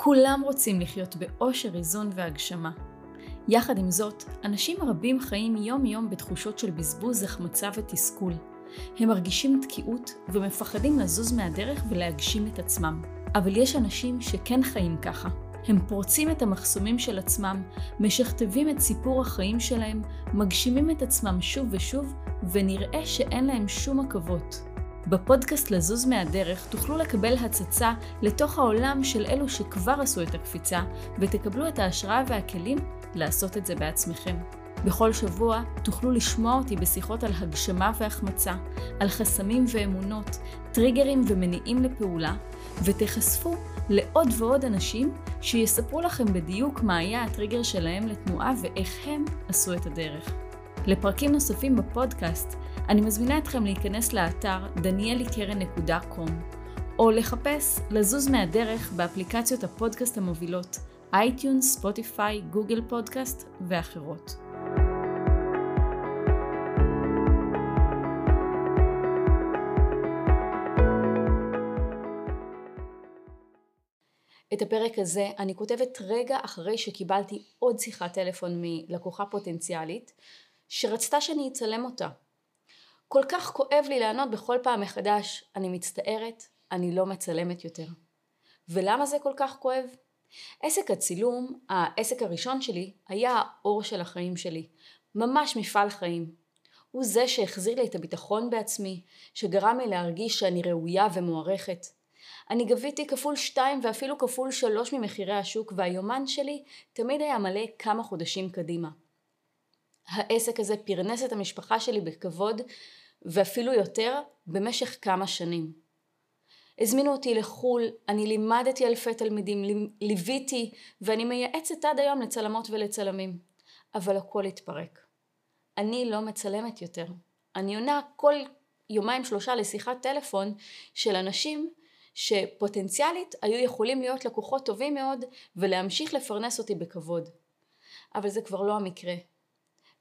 כולם רוצים לחיות באושר, איזון והגשמה. יחד עם זאת, אנשים רבים חיים יום-יום בתחושות של בזבוז, החמצה ותסכול. הם מרגישים תקיעות ומפחדים לזוז מהדרך ולהגשים את עצמם. אבל יש אנשים שכן חיים ככה. הם פורצים את המחסומים של עצמם, משכתבים את סיפור החיים שלהם, מגשימים את עצמם שוב ושוב, ונראה שאין להם שום עכבות. בפודקאסט לזוז מהדרך תוכלו לקבל הצצה לתוך העולם של אלו שכבר עשו את הקפיצה, ותקבלו את ההשראה והכלים לעשות את זה בעצמכם. בכל שבוע תוכלו לשמוע אותי בשיחות על הגשמה והחמצה, על חסמים ואמונות, טריגרים ומניעים לפעולה, ותיחשפו לעוד ועוד אנשים שיספרו לכם בדיוק מה היה הטריגר שלהם לתנועה ואיך הם עשו את הדרך. לפרקים נוספים בפודקאסט, אני מזמינה אתכם להיכנס לאתר danielikeren.com או לחפש לזוז מהדרך באפליקציות הפודקאסט המובילות iTunes, Spotify, Google Podcast ואחרות. את הפרק הזה אני כותבת רגע אחרי שקיבלתי עוד שיחת טלפון מלקוחה פוטנציאלית שרצתה שאני אצלם אותה. כל כך כואב לי לענות בכל פעם מחדש, אני מצטערת, אני לא מצלמת יותר. ולמה זה כל כך כואב? עסק הצילום, העסק הראשון שלי, היה האור של החיים שלי. ממש מפעל חיים. הוא זה שהחזיר לי את הביטחון בעצמי, שגרם לי להרגיש שאני ראויה ומוערכת. אני גביתי כפול שתיים ואפילו כפול שלוש ממחירי השוק והיומן שלי תמיד היה מלא כמה חודשים קדימה. העסק הזה פרנס את המשפחה שלי בכבוד ואפילו יותר במשך כמה שנים. הזמינו אותי לחו"ל, אני לימדתי אלפי תלמידים, ליוויתי ואני מייעצת עד היום לצלמות ולצלמים. אבל הכל התפרק. אני לא מצלמת יותר. אני עונה כל יומיים שלושה לשיחת טלפון של אנשים שפוטנציאלית היו יכולים להיות לקוחות טובים מאוד ולהמשיך לפרנס אותי בכבוד. אבל זה כבר לא המקרה.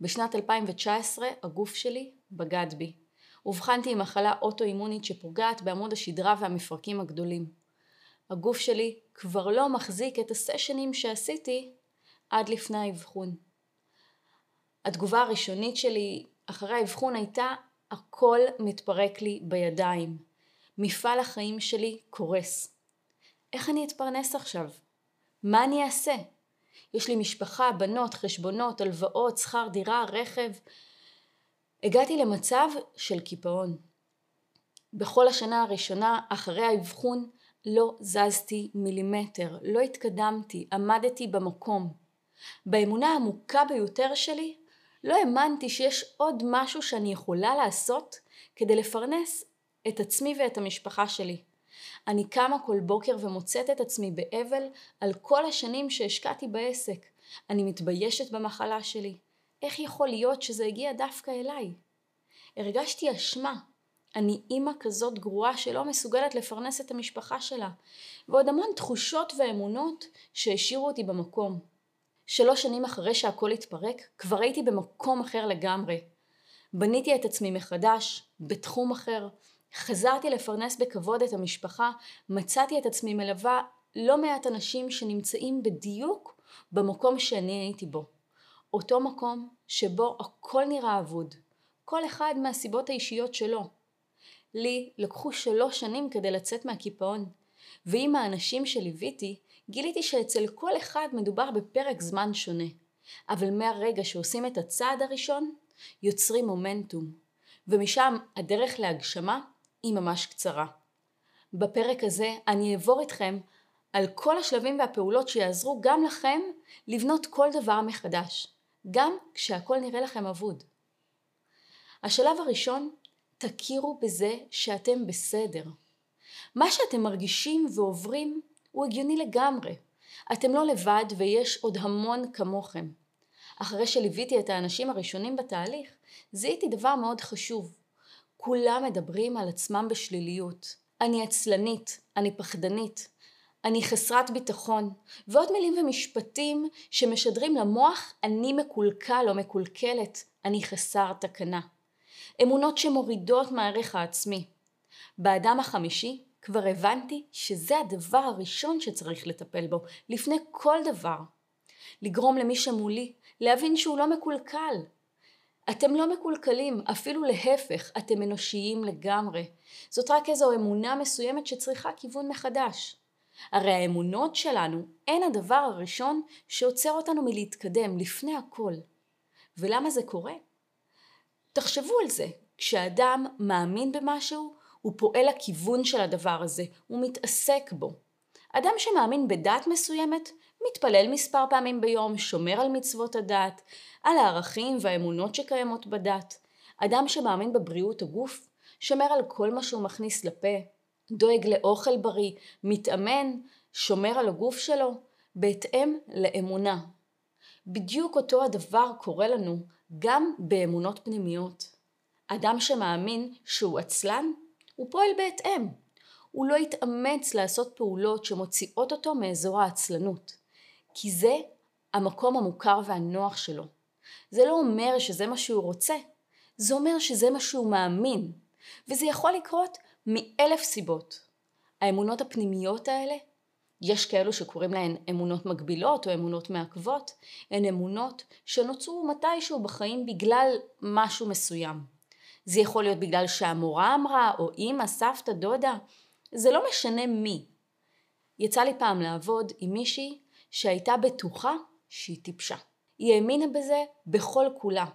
בשנת 2019 הגוף שלי בגד בי. אובחנתי עם מחלה אוטואימונית שפוגעת בעמוד השדרה והמפרקים הגדולים. הגוף שלי כבר לא מחזיק את הסשנים שעשיתי עד לפני האבחון. התגובה הראשונית שלי אחרי האבחון הייתה הכל מתפרק לי בידיים. מפעל החיים שלי קורס. איך אני אתפרנס עכשיו? מה אני אעשה? יש לי משפחה, בנות, חשבונות, הלוואות, שכר דירה, רכב. הגעתי למצב של קיפאון. בכל השנה הראשונה אחרי האבחון לא זזתי מילימטר, לא התקדמתי, עמדתי במקום. באמונה העמוקה ביותר שלי לא האמנתי שיש עוד משהו שאני יכולה לעשות כדי לפרנס את עצמי ואת המשפחה שלי. אני קמה כל בוקר ומוצאת את עצמי באבל על כל השנים שהשקעתי בעסק. אני מתביישת במחלה שלי. איך יכול להיות שזה הגיע דווקא אליי? הרגשתי אשמה. אני אימא כזאת גרועה שלא מסוגלת לפרנס את המשפחה שלה, ועוד המון תחושות ואמונות שהשאירו אותי במקום. שלוש שנים אחרי שהכל התפרק, כבר הייתי במקום אחר לגמרי. בניתי את עצמי מחדש, בתחום אחר, חזרתי לפרנס בכבוד את המשפחה, מצאתי את עצמי מלווה לא מעט אנשים שנמצאים בדיוק במקום שאני הייתי בו. אותו מקום שבו הכל נראה אבוד, כל אחד מהסיבות האישיות שלו. לי לקחו שלוש שנים כדי לצאת מהקיפאון, ועם האנשים שליוויתי, גיליתי שאצל כל אחד מדובר בפרק זמן שונה. אבל מהרגע שעושים את הצעד הראשון, יוצרים מומנטום, ומשם הדרך להגשמה היא ממש קצרה. בפרק הזה אני אעבור איתכם על כל השלבים והפעולות שיעזרו גם לכם לבנות כל דבר מחדש, גם כשהכל נראה לכם אבוד. השלב הראשון, תכירו בזה שאתם בסדר. מה שאתם מרגישים ועוברים הוא הגיוני לגמרי. אתם לא לבד ויש עוד המון כמוכם. אחרי שליוויתי את האנשים הראשונים בתהליך, זיהיתי דבר מאוד חשוב. כולם מדברים על עצמם בשליליות. אני עצלנית, אני פחדנית, אני חסרת ביטחון, ועוד מילים ומשפטים שמשדרים למוח אני מקולקל או מקולקלת, אני חסר תקנה. אמונות שמורידות מהערך העצמי. באדם החמישי כבר הבנתי שזה הדבר הראשון שצריך לטפל בו, לפני כל דבר. לגרום למי שמולי להבין שהוא לא מקולקל. אתם לא מקולקלים, אפילו להפך, אתם אנושיים לגמרי. זאת רק איזו אמונה מסוימת שצריכה כיוון מחדש. הרי האמונות שלנו הן הדבר הראשון שעוצר אותנו מלהתקדם לפני הכל. ולמה זה קורה? תחשבו על זה, כשאדם מאמין במשהו, הוא פועל לכיוון של הדבר הזה, הוא מתעסק בו. אדם שמאמין בדת מסוימת, מתפלל מספר פעמים ביום, שומר על מצוות הדת, על הערכים והאמונות שקיימות בדת. אדם שמאמין בבריאות הגוף, שומר על כל מה שהוא מכניס לפה, דואג לאוכל בריא, מתאמן, שומר על הגוף שלו, בהתאם לאמונה. בדיוק אותו הדבר קורה לנו גם באמונות פנימיות. אדם שמאמין שהוא עצלן, הוא פועל בהתאם. הוא לא יתאמץ לעשות פעולות שמוציאות אותו מאזור העצלנות, כי זה המקום המוכר והנוח שלו. זה לא אומר שזה מה שהוא רוצה, זה אומר שזה מה שהוא מאמין, וזה יכול לקרות מאלף סיבות. האמונות הפנימיות האלה, יש כאלו שקוראים להן אמונות מגבילות או אמונות מעכבות, הן אמונות שנוצרו מתישהו בחיים בגלל משהו מסוים. זה יכול להיות בגלל שהמורה אמרה, או אמא, סבתא, דודה, זה לא משנה מי. יצא לי פעם לעבוד עם מישהי שהייתה בטוחה שהיא טיפשה. היא האמינה בזה בכל כולה.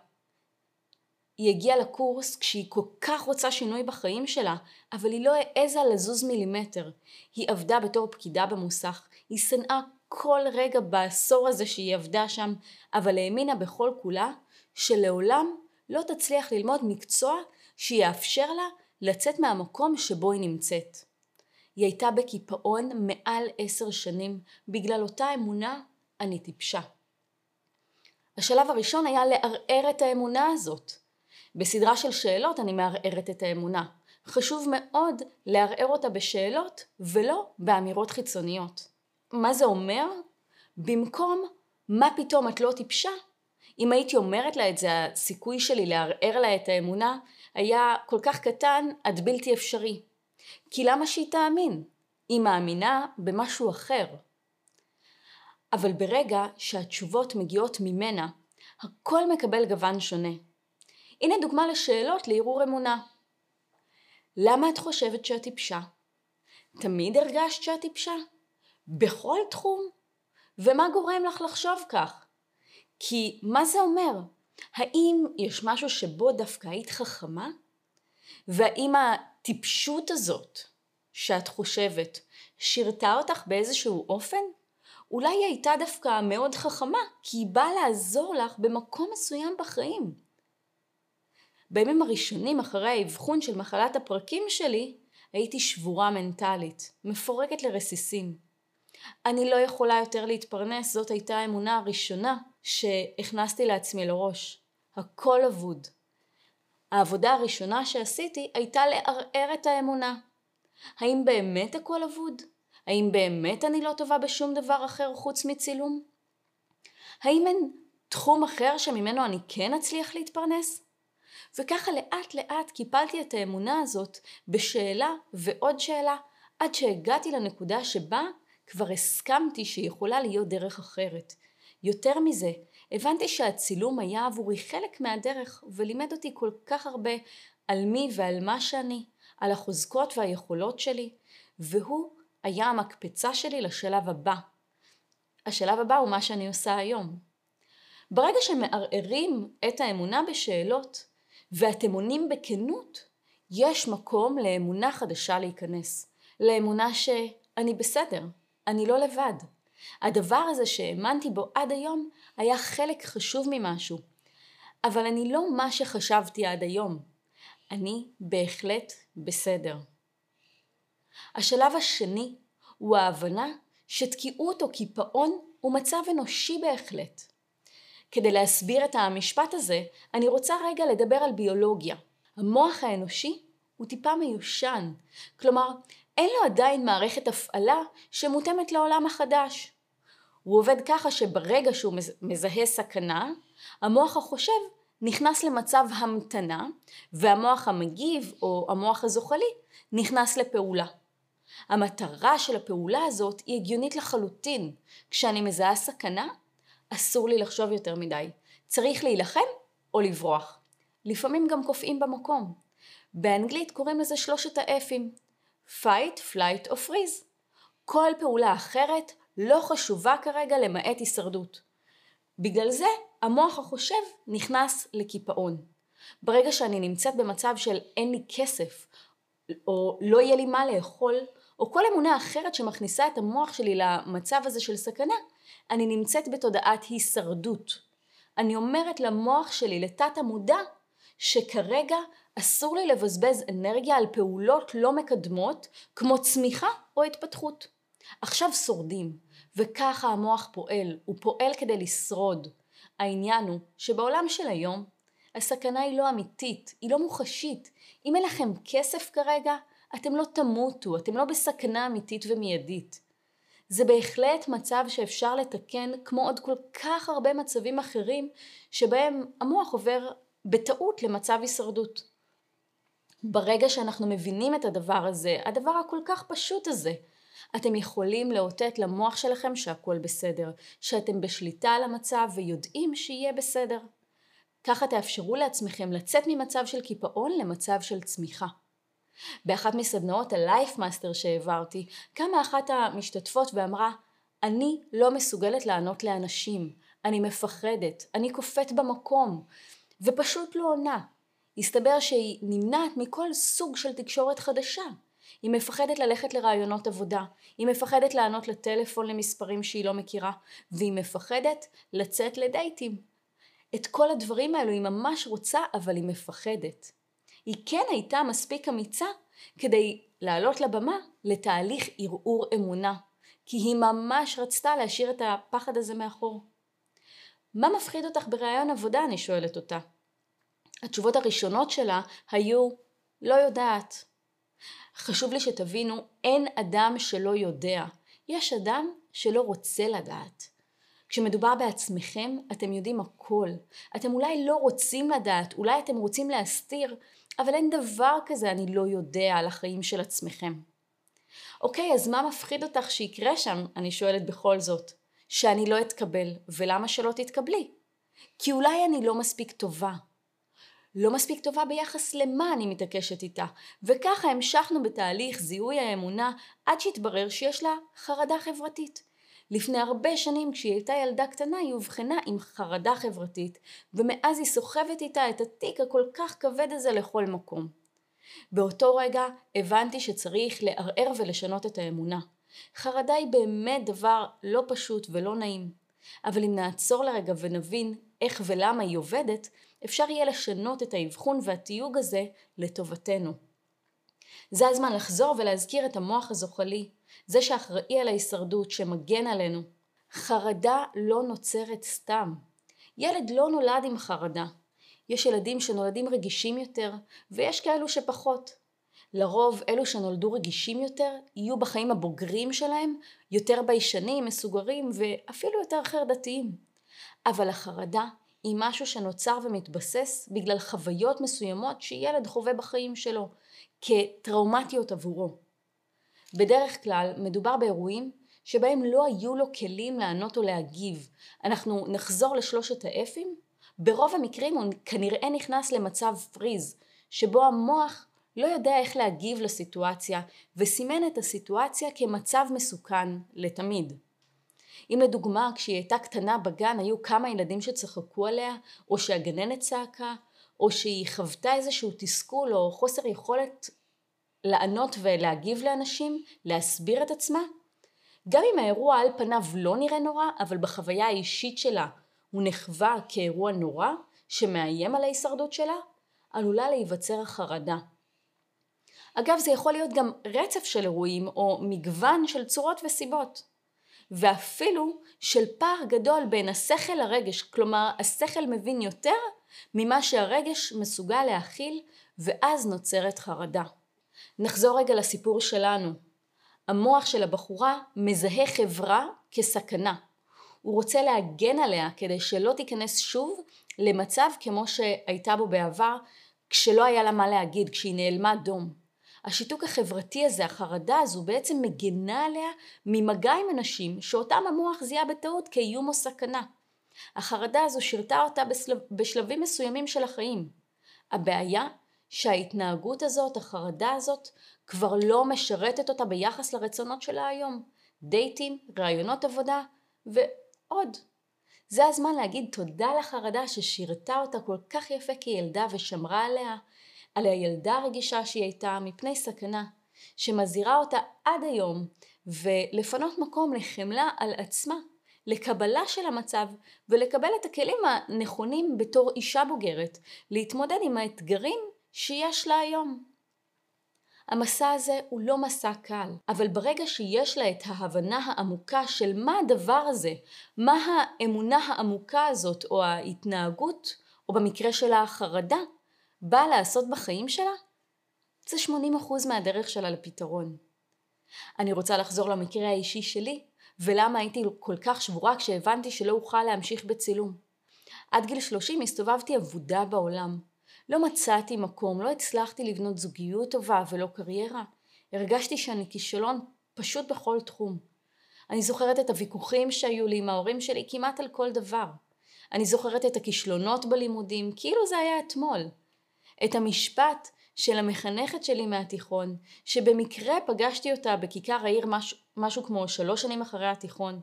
היא הגיעה לקורס כשהיא כל כך רוצה שינוי בחיים שלה, אבל היא לא העזה לזוז מילימטר. היא עבדה בתור פקידה במוסך, היא שנאה כל רגע בעשור הזה שהיא עבדה שם, אבל האמינה בכל כולה שלעולם לא תצליח ללמוד מקצוע שיאפשר לה לצאת מהמקום שבו היא נמצאת. היא הייתה בקיפאון מעל עשר שנים בגלל אותה אמונה אני טיפשה. השלב הראשון היה לערער את האמונה הזאת. בסדרה של שאלות אני מערערת את האמונה. חשוב מאוד לערער אותה בשאלות ולא באמירות חיצוניות. מה זה אומר? במקום מה פתאום את לא טיפשה, אם הייתי אומרת לה את זה, הסיכוי שלי לערער לה את האמונה היה כל כך קטן עד בלתי אפשרי. כי למה שהיא תאמין? היא מאמינה במשהו אחר. אבל ברגע שהתשובות מגיעות ממנה, הכל מקבל גוון שונה. הנה דוגמה לשאלות לערעור אמונה. למה את חושבת שאת טיפשה? תמיד הרגשת שאת טיפשה? בכל תחום? ומה גורם לך לחשוב כך? כי מה זה אומר? האם יש משהו שבו דווקא היית חכמה? והאם הטיפשות הזאת שאת חושבת שירתה אותך באיזשהו אופן? אולי היא הייתה דווקא מאוד חכמה, כי היא באה לעזור לך במקום מסוים בחיים. בימים הראשונים אחרי האבחון של מחלת הפרקים שלי, הייתי שבורה מנטלית, מפורקת לרסיסים. אני לא יכולה יותר להתפרנס, זאת הייתה האמונה הראשונה שהכנסתי לעצמי לראש. הכל אבוד. העבודה הראשונה שעשיתי הייתה לערער את האמונה. האם באמת הכל אבוד? האם באמת אני לא טובה בשום דבר אחר חוץ מצילום? האם אין תחום אחר שממנו אני כן אצליח להתפרנס? וככה לאט לאט קיפלתי את האמונה הזאת בשאלה ועוד שאלה עד שהגעתי לנקודה שבה כבר הסכמתי שיכולה להיות דרך אחרת. יותר מזה, הבנתי שהצילום היה עבורי חלק מהדרך ולימד אותי כל כך הרבה על מי ועל מה שאני, על החוזקות והיכולות שלי, והוא היה המקפצה שלי לשלב הבא. השלב הבא הוא מה שאני עושה היום. ברגע שמערערים את האמונה בשאלות ואתם עונים בכנות, יש מקום לאמונה חדשה להיכנס. לאמונה שאני בסדר, אני לא לבד. הדבר הזה שהאמנתי בו עד היום היה חלק חשוב ממשהו. אבל אני לא מה שחשבתי עד היום. אני בהחלט בסדר. השלב השני הוא ההבנה שתקיעות או קיפאון הוא מצב אנושי בהחלט. כדי להסביר את המשפט הזה, אני רוצה רגע לדבר על ביולוגיה. המוח האנושי הוא טיפה מיושן, כלומר אין לו עדיין מערכת הפעלה שמותאמת לעולם החדש. הוא עובד ככה שברגע שהוא מזהה סכנה, המוח החושב נכנס למצב המתנה, והמוח המגיב או המוח הזוחלי נכנס לפעולה. המטרה של הפעולה הזאת היא הגיונית לחלוטין. כשאני מזהה סכנה, אסור לי לחשוב יותר מדי. צריך להילחם או לברוח. לפעמים גם קופאים במקום. באנגלית קוראים לזה שלושת האפים fight, flight או freeze. כל פעולה אחרת לא חשובה כרגע למעט הישרדות. בגלל זה המוח החושב נכנס לקיפאון. ברגע שאני נמצאת במצב של אין לי כסף, או לא יהיה לי מה לאכול, או כל אמונה אחרת שמכניסה את המוח שלי למצב הזה של סכנה, אני נמצאת בתודעת הישרדות. אני אומרת למוח שלי, לתת המודע, שכרגע אסור לי לבזבז אנרגיה על פעולות לא מקדמות כמו צמיחה או התפתחות. עכשיו שורדים, וככה המוח פועל, הוא פועל כדי לשרוד. העניין הוא שבעולם של היום הסכנה היא לא אמיתית, היא לא מוחשית. אם אין לכם כסף כרגע, אתם לא תמותו, אתם לא בסכנה אמיתית ומיידית. זה בהחלט מצב שאפשר לתקן כמו עוד כל כך הרבה מצבים אחרים שבהם המוח עובר בטעות למצב הישרדות. ברגע שאנחנו מבינים את הדבר הזה, הדבר הכל כך פשוט הזה, אתם יכולים לאותת למוח שלכם שהכל בסדר, שאתם בשליטה על המצב ויודעים שיהיה בסדר. ככה תאפשרו לעצמכם לצאת ממצב של קיפאון למצב של צמיחה. באחת מסדנאות ה Life Master שהעברתי, קמה אחת המשתתפות ואמרה, אני לא מסוגלת לענות לאנשים, אני מפחדת, אני קופאת במקום, ופשוט לא עונה. הסתבר שהיא נמנעת מכל סוג של תקשורת חדשה. היא מפחדת ללכת לרעיונות עבודה, היא מפחדת לענות לטלפון למספרים שהיא לא מכירה, והיא מפחדת לצאת לדייטים. את כל הדברים האלו היא ממש רוצה, אבל היא מפחדת. היא כן הייתה מספיק אמיצה כדי לעלות לבמה לתהליך ערעור אמונה, כי היא ממש רצתה להשאיר את הפחד הזה מאחור. מה מפחיד אותך בראיון עבודה? אני שואלת אותה. התשובות הראשונות שלה היו לא יודעת. חשוב לי שתבינו, אין אדם שלא יודע. יש אדם שלא רוצה לדעת. כשמדובר בעצמכם, אתם יודעים הכל. אתם אולי לא רוצים לדעת, אולי אתם רוצים להסתיר, אבל אין דבר כזה אני לא יודע על החיים של עצמכם. אוקיי, אז מה מפחיד אותך שיקרה שם? אני שואלת בכל זאת. שאני לא אתקבל, ולמה שלא תתקבלי? כי אולי אני לא מספיק טובה. לא מספיק טובה ביחס למה אני מתעקשת איתה, וככה המשכנו בתהליך זיהוי האמונה עד שהתברר שיש לה חרדה חברתית. לפני הרבה שנים כשהיא הייתה ילדה קטנה היא אובחנה עם חרדה חברתית ומאז היא סוחבת איתה את התיק הכל כך כבד הזה לכל מקום. באותו רגע הבנתי שצריך לערער ולשנות את האמונה. חרדה היא באמת דבר לא פשוט ולא נעים. אבל אם נעצור לרגע ונבין איך ולמה היא עובדת, אפשר יהיה לשנות את האבחון והתיוג הזה לטובתנו. זה הזמן לחזור ולהזכיר את המוח הזוחלי, זה שאחראי על ההישרדות, שמגן עלינו. חרדה לא נוצרת סתם. ילד לא נולד עם חרדה. יש ילדים שנולדים רגישים יותר, ויש כאלו שפחות. לרוב אלו שנולדו רגישים יותר, יהיו בחיים הבוגרים שלהם יותר ביישנים, מסוגרים ואפילו יותר חרדתיים. אבל החרדה היא משהו שנוצר ומתבסס בגלל חוויות מסוימות שילד חווה בחיים שלו, כטראומטיות עבורו. בדרך כלל מדובר באירועים שבהם לא היו לו כלים לענות או להגיב. אנחנו נחזור לשלושת האפים. ברוב המקרים הוא כנראה נכנס למצב פריז, שבו המוח לא יודע איך להגיב לסיטואציה, וסימן את הסיטואציה כמצב מסוכן לתמיד. אם לדוגמה כשהיא הייתה קטנה בגן היו כמה ילדים שצחקו עליה, או שהגננת צעקה, או שהיא חוותה איזשהו תסכול או חוסר יכולת לענות ולהגיב לאנשים, להסביר את עצמה, גם אם האירוע על פניו לא נראה נורא, אבל בחוויה האישית שלה הוא נחווה כאירוע נורא שמאיים על ההישרדות שלה, עלולה להיווצר החרדה. אגב, זה יכול להיות גם רצף של אירועים או מגוון של צורות וסיבות. ואפילו של פער גדול בין השכל לרגש, כלומר השכל מבין יותר ממה שהרגש מסוגל להכיל ואז נוצרת חרדה. נחזור רגע לסיפור שלנו. המוח של הבחורה מזהה חברה כסכנה. הוא רוצה להגן עליה כדי שלא תיכנס שוב למצב כמו שהייתה בו בעבר כשלא היה לה מה להגיד, כשהיא נעלמה דום. השיתוק החברתי הזה, החרדה הזו, בעצם מגנה עליה ממגע עם אנשים שאותם המוח זיהה בטעות כאיום או סכנה. החרדה הזו שירתה אותה בשלב, בשלבים מסוימים של החיים. הבעיה שההתנהגות הזאת, החרדה הזאת, כבר לא משרתת אותה ביחס לרצונות שלה היום. דייטים, רעיונות עבודה ועוד. זה הזמן להגיד תודה לחרדה ששירתה אותה כל כך יפה כילדה ושמרה עליה, על הילדה הרגישה שהיא הייתה מפני סכנה, שמזהירה אותה עד היום, ולפנות מקום לחמלה על עצמה, לקבלה של המצב, ולקבל את הכלים הנכונים בתור אישה בוגרת, להתמודד עם האתגרים שיש לה היום. המסע הזה הוא לא מסע קל, אבל ברגע שיש לה את ההבנה העמוקה של מה הדבר הזה, מה האמונה העמוקה הזאת או ההתנהגות, או במקרה שלה החרדה, באה לעשות בחיים שלה, זה 80% מהדרך שלה לפתרון. אני רוצה לחזור למקרה האישי שלי, ולמה הייתי כל כך שבורה כשהבנתי שלא אוכל להמשיך בצילום. עד גיל 30 הסתובבתי אבודה בעולם. לא מצאתי מקום, לא הצלחתי לבנות זוגיות טובה ולא קריירה. הרגשתי שאני כישלון פשוט בכל תחום. אני זוכרת את הוויכוחים שהיו לי עם ההורים שלי כמעט על כל דבר. אני זוכרת את הכישלונות בלימודים כאילו זה היה אתמול. את המשפט של המחנכת שלי מהתיכון, שבמקרה פגשתי אותה בכיכר העיר מש, משהו כמו שלוש שנים אחרי התיכון.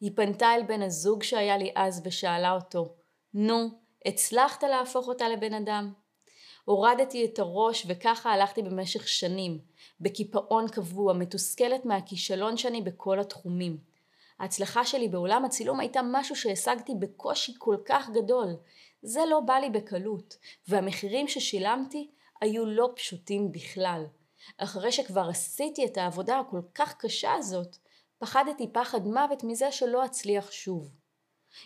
היא פנתה אל בן הזוג שהיה לי אז ושאלה אותו, נו, הצלחת להפוך אותה לבן אדם? הורדתי את הראש וככה הלכתי במשך שנים, בקיפאון קבוע, מתוסכלת מהכישלון שאני בכל התחומים. ההצלחה שלי בעולם הצילום הייתה משהו שהשגתי בקושי כל כך גדול. זה לא בא לי בקלות, והמחירים ששילמתי היו לא פשוטים בכלל. אחרי שכבר עשיתי את העבודה הכל כך קשה הזאת, פחדתי פחד מוות מזה שלא אצליח שוב.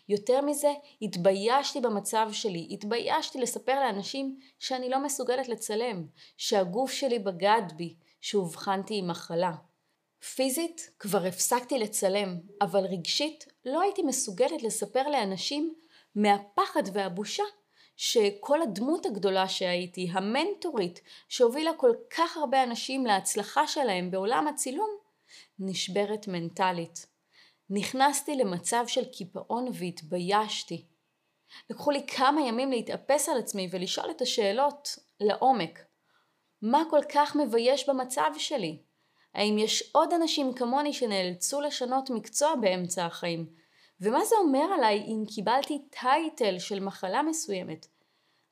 יותר מזה, התביישתי במצב שלי, התביישתי לספר לאנשים שאני לא מסוגלת לצלם, שהגוף שלי בגד בי, שאובחנתי עם מחלה. פיזית כבר הפסקתי לצלם, אבל רגשית לא הייתי מסוגלת לספר לאנשים מהפחד והבושה שכל הדמות הגדולה שהייתי, המנטורית שהובילה כל כך הרבה אנשים להצלחה שלהם בעולם הצילום, נשברת מנטלית. נכנסתי למצב של קיפאון והתביישתי. לקחו לי כמה ימים להתאפס על עצמי ולשאול את השאלות לעומק. מה כל כך מבייש במצב שלי? האם יש עוד אנשים כמוני שנאלצו לשנות מקצוע באמצע החיים? ומה זה אומר עליי אם קיבלתי טייטל של מחלה מסוימת?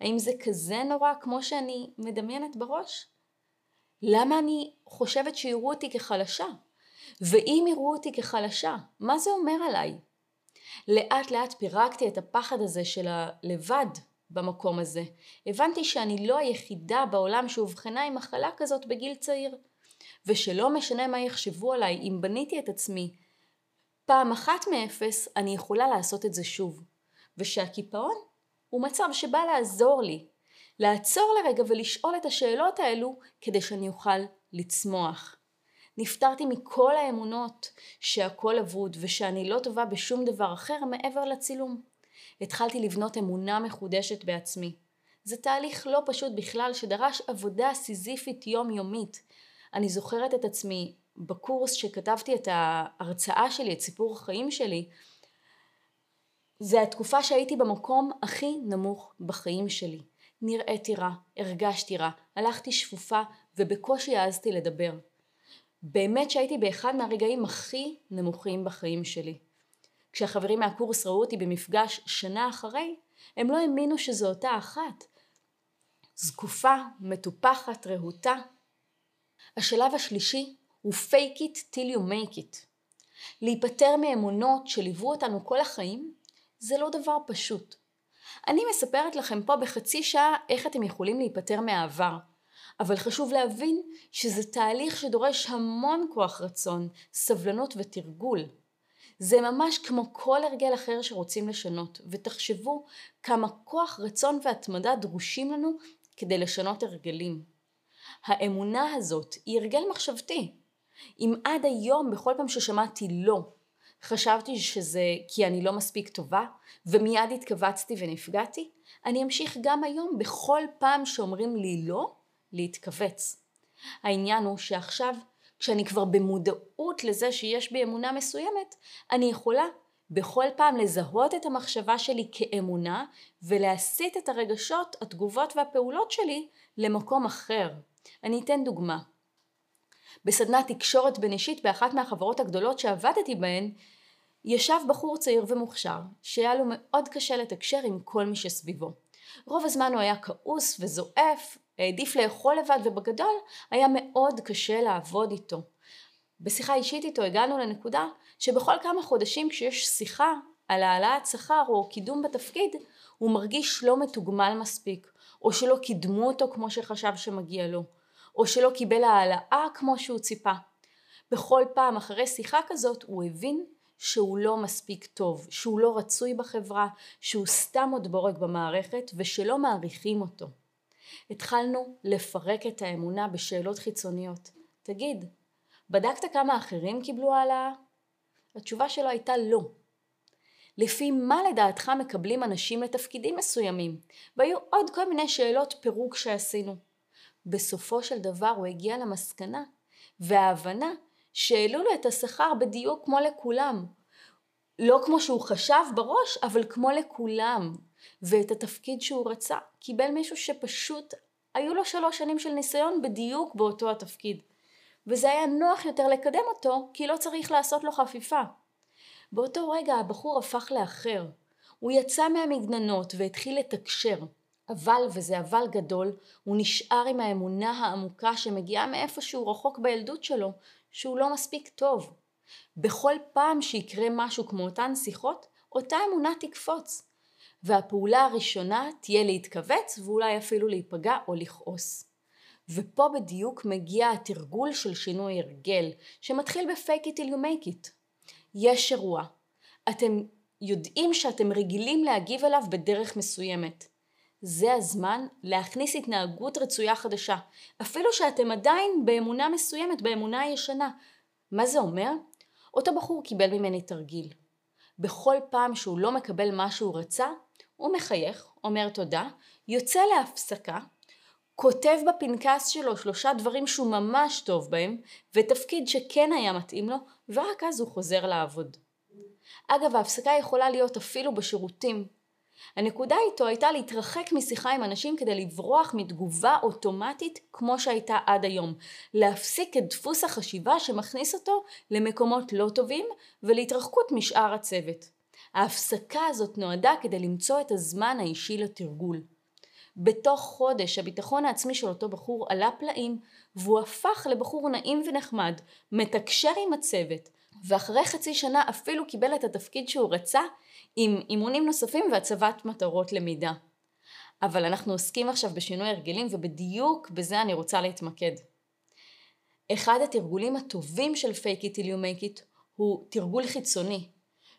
האם זה כזה נורא כמו שאני מדמיינת בראש? למה אני חושבת שיראו אותי כחלשה? ואם יראו אותי כחלשה, מה זה אומר עליי? לאט לאט פירקתי את הפחד הזה של הלבד במקום הזה. הבנתי שאני לא היחידה בעולם שאובחנה עם מחלה כזאת בגיל צעיר. ושלא משנה מה יחשבו עליי, אם בניתי את עצמי פעם אחת מאפס, אני יכולה לעשות את זה שוב. ושהקיפאון הוא מצב שבא לעזור לי. לעצור לרגע ולשאול את השאלות האלו כדי שאני אוכל לצמוח. נפטרתי מכל האמונות שהכל אבוד ושאני לא טובה בשום דבר אחר מעבר לצילום. התחלתי לבנות אמונה מחודשת בעצמי. זה תהליך לא פשוט בכלל שדרש עבודה סיזיפית יומיומית. אני זוכרת את עצמי בקורס שכתבתי את ההרצאה שלי, את סיפור החיים שלי, זה התקופה שהייתי במקום הכי נמוך בחיים שלי. נראיתי רע, הרגשתי רע, הלכתי שפופה ובקושי העזתי לדבר. באמת שהייתי באחד מהרגעים הכי נמוכים בחיים שלי. כשהחברים מהקורס ראו אותי במפגש שנה אחרי, הם לא האמינו שזו אותה אחת. זקופה, מטופחת, רהוטה. השלב השלישי הוא fake it till you make it. להיפטר מאמונות שליוו אותנו כל החיים זה לא דבר פשוט. אני מספרת לכם פה בחצי שעה איך אתם יכולים להיפטר מהעבר, אבל חשוב להבין שזה תהליך שדורש המון כוח רצון, סבלנות ותרגול. זה ממש כמו כל הרגל אחר שרוצים לשנות, ותחשבו כמה כוח רצון והתמדה דרושים לנו כדי לשנות הרגלים. האמונה הזאת היא הרגל מחשבתי. אם עד היום בכל פעם ששמעתי לא, חשבתי שזה כי אני לא מספיק טובה, ומיד התכווצתי ונפגעתי, אני אמשיך גם היום בכל פעם שאומרים לי לא, להתכווץ. העניין הוא שעכשיו, כשאני כבר במודעות לזה שיש בי אמונה מסוימת, אני יכולה בכל פעם לזהות את המחשבה שלי כאמונה ולהסיט את הרגשות, התגובות והפעולות שלי למקום אחר. אני אתן דוגמה. בסדנת תקשורת בין אישית באחת מהחברות הגדולות שעבדתי בהן, ישב בחור צעיר ומוכשר, שהיה לו מאוד קשה לתקשר עם כל מי שסביבו. רוב הזמן הוא היה כעוס וזועף, העדיף לאכול לבד ובגדול היה מאוד קשה לעבוד איתו. בשיחה אישית איתו הגענו לנקודה שבכל כמה חודשים כשיש שיחה על העלאת שכר או קידום בתפקיד, הוא מרגיש לא מתוגמל מספיק, או שלא קידמו אותו כמו שחשב שמגיע לו, או שלא קיבל העלאה כמו שהוא ציפה. בכל פעם אחרי שיחה כזאת הוא הבין שהוא לא מספיק טוב, שהוא לא רצוי בחברה, שהוא סתם עוד בורג במערכת ושלא מעריכים אותו. התחלנו לפרק את האמונה בשאלות חיצוניות. תגיד, בדקת כמה אחרים קיבלו העלאה? התשובה שלו הייתה לא. לפי מה לדעתך מקבלים אנשים לתפקידים מסוימים? והיו עוד כל מיני שאלות פירוק שעשינו. בסופו של דבר הוא הגיע למסקנה וההבנה שהעלו לו את השכר בדיוק כמו לכולם. לא כמו שהוא חשב בראש, אבל כמו לכולם. ואת התפקיד שהוא רצה קיבל מישהו שפשוט היו לו שלוש שנים של ניסיון בדיוק באותו התפקיד. וזה היה נוח יותר לקדם אותו, כי לא צריך לעשות לו חפיפה. באותו רגע הבחור הפך לאחר. הוא יצא מהמגננות והתחיל לתקשר. אבל, וזה אבל גדול, הוא נשאר עם האמונה העמוקה שמגיעה מאיפשהו רחוק בילדות שלו, שהוא לא מספיק טוב. בכל פעם שיקרה משהו כמו אותן שיחות, אותה אמונה תקפוץ. והפעולה הראשונה תהיה להתכווץ ואולי אפילו להיפגע או לכעוס. ופה בדיוק מגיע התרגול של שינוי הרגל, שמתחיל ב-fake it till you make it. יש אירוע. אתם יודעים שאתם רגילים להגיב אליו בדרך מסוימת. זה הזמן להכניס התנהגות רצויה חדשה, אפילו שאתם עדיין באמונה מסוימת, באמונה הישנה. מה זה אומר? אותו בחור קיבל ממני תרגיל. בכל פעם שהוא לא מקבל מה שהוא רצה, הוא מחייך, אומר תודה, יוצא להפסקה, כותב בפנקס שלו שלושה דברים שהוא ממש טוב בהם, ותפקיד שכן היה מתאים לו, ורק אז הוא חוזר לעבוד. אגב, ההפסקה יכולה להיות אפילו בשירותים. הנקודה איתו הייתה להתרחק משיחה עם אנשים כדי לברוח מתגובה אוטומטית כמו שהייתה עד היום. להפסיק את דפוס החשיבה שמכניס אותו למקומות לא טובים ולהתרחקות משאר הצוות. ההפסקה הזאת נועדה כדי למצוא את הזמן האישי לתרגול. בתוך חודש הביטחון העצמי של אותו בחור עלה פלאים והוא הפך לבחור נעים ונחמד, מתקשר עם הצוות ואחרי חצי שנה אפילו קיבל את התפקיד שהוא רצה עם אימונים נוספים והצבת מטרות למידה. אבל אנחנו עוסקים עכשיו בשינוי הרגלים ובדיוק בזה אני רוצה להתמקד. אחד התרגולים הטובים של fake it till you make it הוא תרגול חיצוני.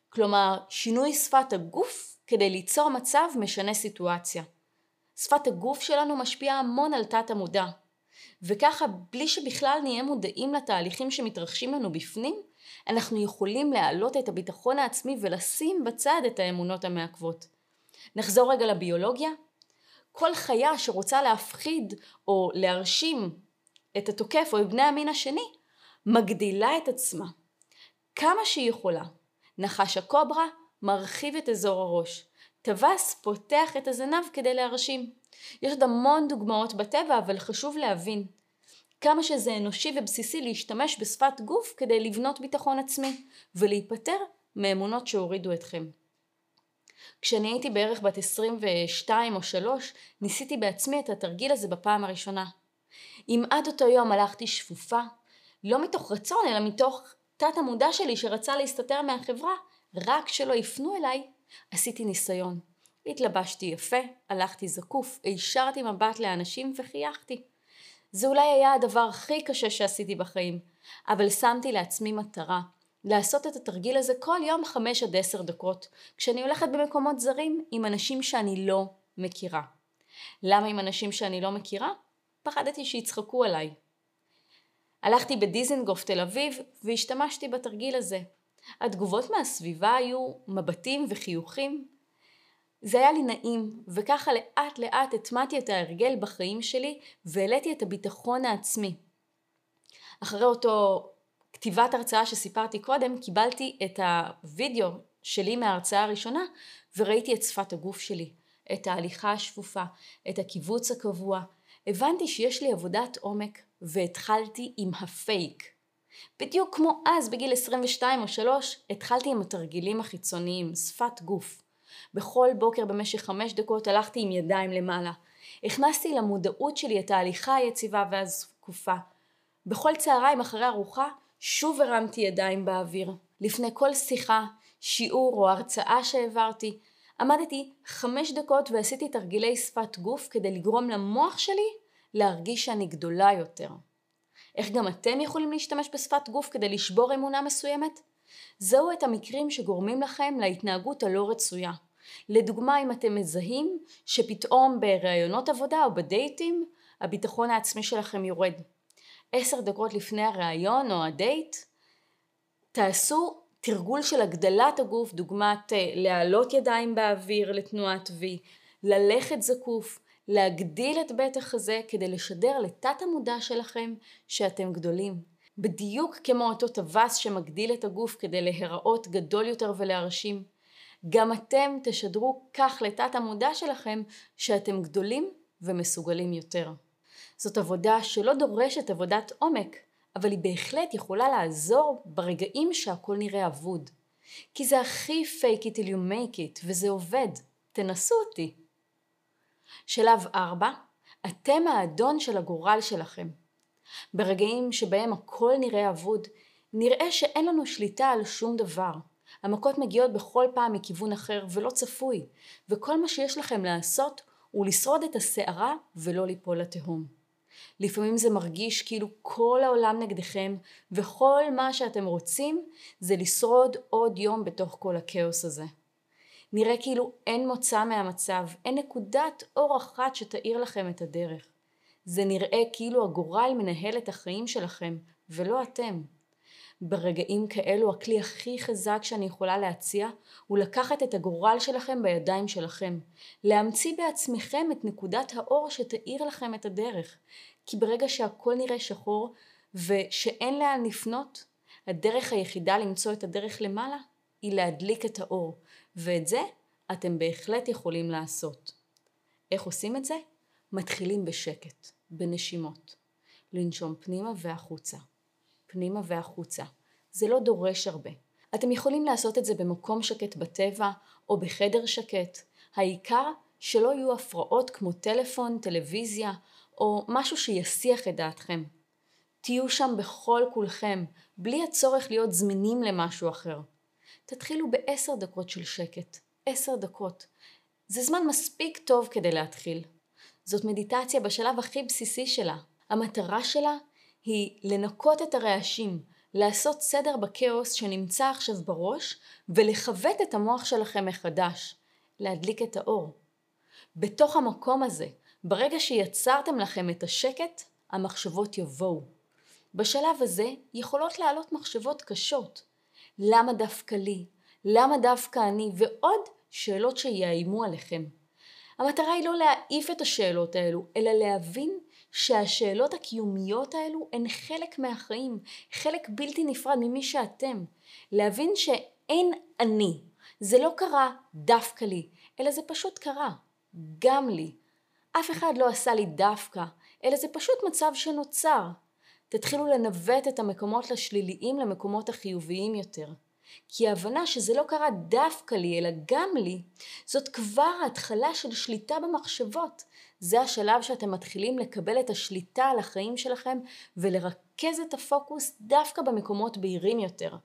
כלומר, שינוי שפת הגוף כדי ליצור מצב משנה סיטואציה. שפת הגוף שלנו משפיעה המון על תת המודע. וככה, בלי שבכלל נהיה מודעים לתהליכים שמתרחשים לנו בפנים, אנחנו יכולים להעלות את הביטחון העצמי ולשים בצד את האמונות המעכבות. נחזור רגע לביולוגיה. כל חיה שרוצה להפחיד או להרשים את התוקף או את בני המין השני, מגדילה את עצמה. כמה שהיא יכולה. נחש הקוברה מרחיב את אזור הראש. טווס פותח את הזנב כדי להרשים. יש עוד המון דוגמאות בטבע, אבל חשוב להבין כמה שזה אנושי ובסיסי להשתמש בשפת גוף כדי לבנות ביטחון עצמי ולהיפטר מאמונות שהורידו אתכם. כשאני הייתי בערך בת 22 או 3, ניסיתי בעצמי את התרגיל הזה בפעם הראשונה. אם עד אותו יום הלכתי שפופה, לא מתוך רצון אלא מתוך תת המודע שלי שרצה להסתתר מהחברה, רק שלא יפנו אליי, עשיתי ניסיון. התלבשתי יפה, הלכתי זקוף, הישרתי מבט לאנשים וחייכתי. זה אולי היה הדבר הכי קשה שעשיתי בחיים, אבל שמתי לעצמי מטרה, לעשות את התרגיל הזה כל יום חמש עד עשר דקות, כשאני הולכת במקומות זרים עם אנשים שאני לא מכירה. למה עם אנשים שאני לא מכירה? פחדתי שיצחקו עליי. הלכתי בדיזנגוף תל אביב והשתמשתי בתרגיל הזה. התגובות מהסביבה היו מבטים וחיוכים. זה היה לי נעים, וככה לאט לאט הטמעתי את ההרגל בחיים שלי והעליתי את הביטחון העצמי. אחרי אותו כתיבת הרצאה שסיפרתי קודם, קיבלתי את הווידאו שלי מההרצאה הראשונה וראיתי את שפת הגוף שלי, את ההליכה השפופה, את הקיבוץ הקבוע. הבנתי שיש לי עבודת עומק והתחלתי עם הפייק. בדיוק כמו אז בגיל 22 או 3 התחלתי עם התרגילים החיצוניים, שפת גוף. בכל בוקר במשך חמש דקות הלכתי עם ידיים למעלה. הכנסתי למודעות שלי את ההליכה היציבה והזקופה. בכל צהריים אחרי ארוחה שוב הרמתי ידיים באוויר. לפני כל שיחה, שיעור או הרצאה שהעברתי, עמדתי חמש דקות ועשיתי תרגילי שפת גוף כדי לגרום למוח שלי להרגיש שאני גדולה יותר. איך גם אתם יכולים להשתמש בשפת גוף כדי לשבור אמונה מסוימת? זהו את המקרים שגורמים לכם להתנהגות הלא רצויה. לדוגמה אם אתם מזהים שפתאום בראיונות עבודה או בדייטים הביטחון העצמי שלכם יורד. עשר דקות לפני הראיון או הדייט תעשו תרגול של הגדלת הגוף דוגמת אה, להעלות ידיים באוויר לתנועת V, ללכת זקוף, להגדיל את בית החזה כדי לשדר לתת המודע שלכם שאתם גדולים. בדיוק כמו אותו טווס שמגדיל את הגוף כדי להיראות גדול יותר ולהרשים. גם אתם תשדרו כך לתת המודע שלכם שאתם גדולים ומסוגלים יותר. זאת עבודה שלא דורשת עבודת עומק, אבל היא בהחלט יכולה לעזור ברגעים שהכל נראה אבוד. כי זה הכי fake it till you make it, וזה עובד. תנסו אותי. שלב 4, אתם האדון של הגורל שלכם. ברגעים שבהם הכל נראה אבוד, נראה שאין לנו שליטה על שום דבר. המכות מגיעות בכל פעם מכיוון אחר ולא צפוי, וכל מה שיש לכם לעשות הוא לשרוד את הסערה ולא ליפול לתהום. לפעמים זה מרגיש כאילו כל העולם נגדכם וכל מה שאתם רוצים זה לשרוד עוד יום בתוך כל הכאוס הזה. נראה כאילו אין מוצא מהמצב, אין נקודת אור אחת שתאיר לכם את הדרך. זה נראה כאילו הגורל מנהל את החיים שלכם, ולא אתם. ברגעים כאלו הכלי הכי חזק שאני יכולה להציע הוא לקחת את הגורל שלכם בידיים שלכם, להמציא בעצמכם את נקודת האור שתאיר לכם את הדרך, כי ברגע שהכל נראה שחור ושאין לאן לפנות, הדרך היחידה למצוא את הדרך למעלה היא להדליק את האור, ואת זה אתם בהחלט יכולים לעשות. איך עושים את זה? מתחילים בשקט, בנשימות. לנשום פנימה והחוצה. פנימה והחוצה. זה לא דורש הרבה. אתם יכולים לעשות את זה במקום שקט בטבע או בחדר שקט. העיקר שלא יהיו הפרעות כמו טלפון, טלוויזיה או משהו שיסיח את דעתכם. תהיו שם בכל כולכם, בלי הצורך להיות זמינים למשהו אחר. תתחילו בעשר דקות של שקט. עשר דקות. זה זמן מספיק טוב כדי להתחיל. זאת מדיטציה בשלב הכי בסיסי שלה. המטרה שלה היא לנקות את הרעשים, לעשות סדר בכאוס שנמצא עכשיו בראש ולכבט את המוח שלכם מחדש, להדליק את האור. בתוך המקום הזה, ברגע שיצרתם לכם את השקט, המחשבות יבואו. בשלב הזה יכולות לעלות מחשבות קשות. למה דווקא לי? למה דווקא אני? ועוד שאלות שיאיימו עליכם. המטרה היא לא להעיף את השאלות האלו, אלא להבין שהשאלות הקיומיות האלו הן חלק מהחיים, חלק בלתי נפרד ממי שאתם. להבין שאין אני, זה לא קרה דווקא לי, אלא זה פשוט קרה, גם לי. אף אחד לא עשה לי דווקא, אלא זה פשוט מצב שנוצר. תתחילו לנווט את המקומות השליליים למקומות החיוביים יותר. כי ההבנה שזה לא קרה דווקא לי, אלא גם לי, זאת כבר ההתחלה של שליטה במחשבות. זה השלב שאתם מתחילים לקבל את השליטה על החיים שלכם ולרכז את הפוקוס דווקא במקומות בהירים יותר,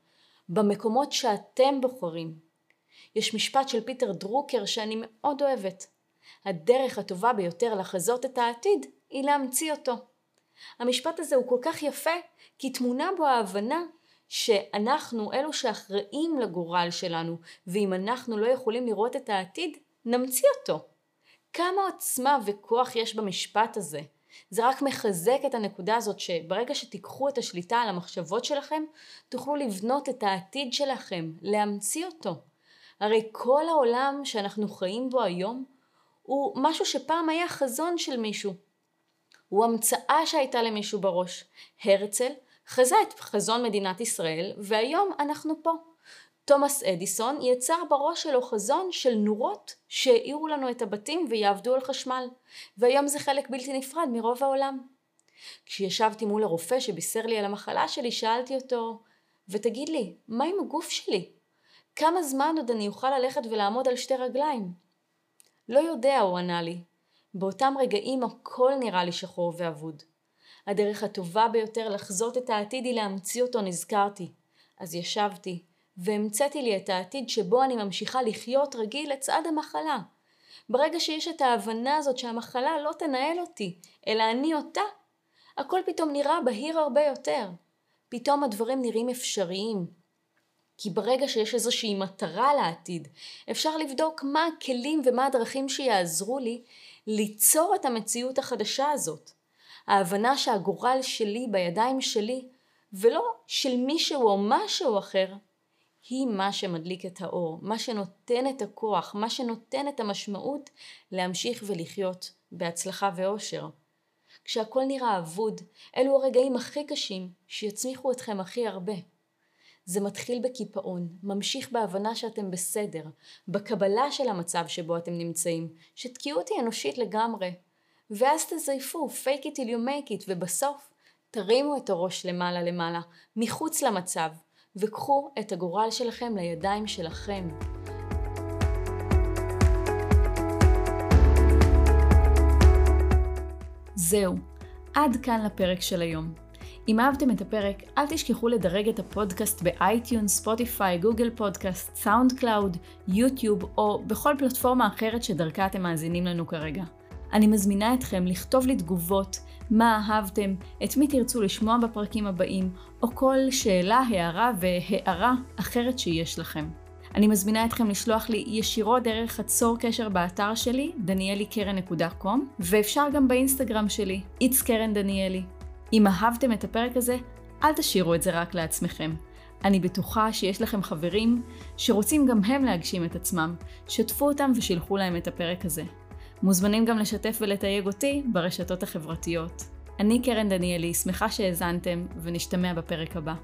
במקומות שאתם בוחרים. יש משפט של פיטר דרוקר שאני מאוד אוהבת. הדרך הטובה ביותר לחזות את העתיד היא להמציא אותו. המשפט הזה הוא כל כך יפה, כי תמונה בו ההבנה שאנחנו אלו שאחראים לגורל שלנו, ואם אנחנו לא יכולים לראות את העתיד, נמציא אותו. כמה עוצמה וכוח יש במשפט הזה. זה רק מחזק את הנקודה הזאת שברגע שתיקחו את השליטה על המחשבות שלכם, תוכלו לבנות את העתיד שלכם, להמציא אותו. הרי כל העולם שאנחנו חיים בו היום הוא משהו שפעם היה חזון של מישהו. הוא המצאה שהייתה למישהו בראש. הרצל חזה את חזון מדינת ישראל, והיום אנחנו פה. תומאס אדיסון יצר בראש שלו חזון של נורות שהאירו לנו את הבתים ויעבדו על חשמל, והיום זה חלק בלתי נפרד מרוב העולם. כשישבתי מול הרופא שבישר לי על המחלה שלי, שאלתי אותו, ותגיד לי, מה עם הגוף שלי? כמה זמן עוד אני אוכל ללכת ולעמוד על שתי רגליים? לא יודע, הוא ענה לי. באותם רגעים הכל נראה לי שחור ואבוד. הדרך הטובה ביותר לחזות את העתיד היא להמציא אותו, נזכרתי. אז ישבתי, והמצאתי לי את העתיד שבו אני ממשיכה לחיות רגיל לצד המחלה. ברגע שיש את ההבנה הזאת שהמחלה לא תנהל אותי, אלא אני אותה, הכל פתאום נראה בהיר הרבה יותר. פתאום הדברים נראים אפשריים. כי ברגע שיש איזושהי מטרה לעתיד, אפשר לבדוק מה הכלים ומה הדרכים שיעזרו לי ליצור את המציאות החדשה הזאת. ההבנה שהגורל שלי בידיים שלי, ולא של מישהו או משהו אחר, היא מה שמדליק את האור, מה שנותן את הכוח, מה שנותן את המשמעות להמשיך ולחיות בהצלחה ואושר. כשהכל נראה אבוד, אלו הרגעים הכי קשים שיצמיחו אתכם הכי הרבה. זה מתחיל בקיפאון, ממשיך בהבנה שאתם בסדר, בקבלה של המצב שבו אתם נמצאים, שתקיעות היא אנושית לגמרי. ואז תזייפו, fake it till you make it, ובסוף תרימו את הראש למעלה למעלה, מחוץ למצב, וקחו את הגורל שלכם לידיים שלכם. זהו, עד כאן לפרק של היום. אם אהבתם את הפרק, אל תשכחו לדרג את הפודקאסט באייטיון, Spotify, Google Podcast, SoundCloud, YouTube או בכל פלטפורמה אחרת שדרכה אתם מאזינים לנו כרגע. אני מזמינה אתכם לכתוב לי תגובות, מה אהבתם, את מי תרצו לשמוע בפרקים הבאים, או כל שאלה, הערה והערה אחרת שיש לכם. אני מזמינה אתכם לשלוח לי ישירות דרך הצור קשר באתר שלי, danielikeren.com, ואפשר גם באינסטגרם שלי, it's קרן דניאלי. אם אהבתם את הפרק הזה, אל תשאירו את זה רק לעצמכם. אני בטוחה שיש לכם חברים שרוצים גם הם להגשים את עצמם, שתפו אותם ושילחו להם את הפרק הזה. מוזמנים גם לשתף ולתייג אותי ברשתות החברתיות. אני קרן דניאלי, שמחה שהאזנתם, ונשתמע בפרק הבא.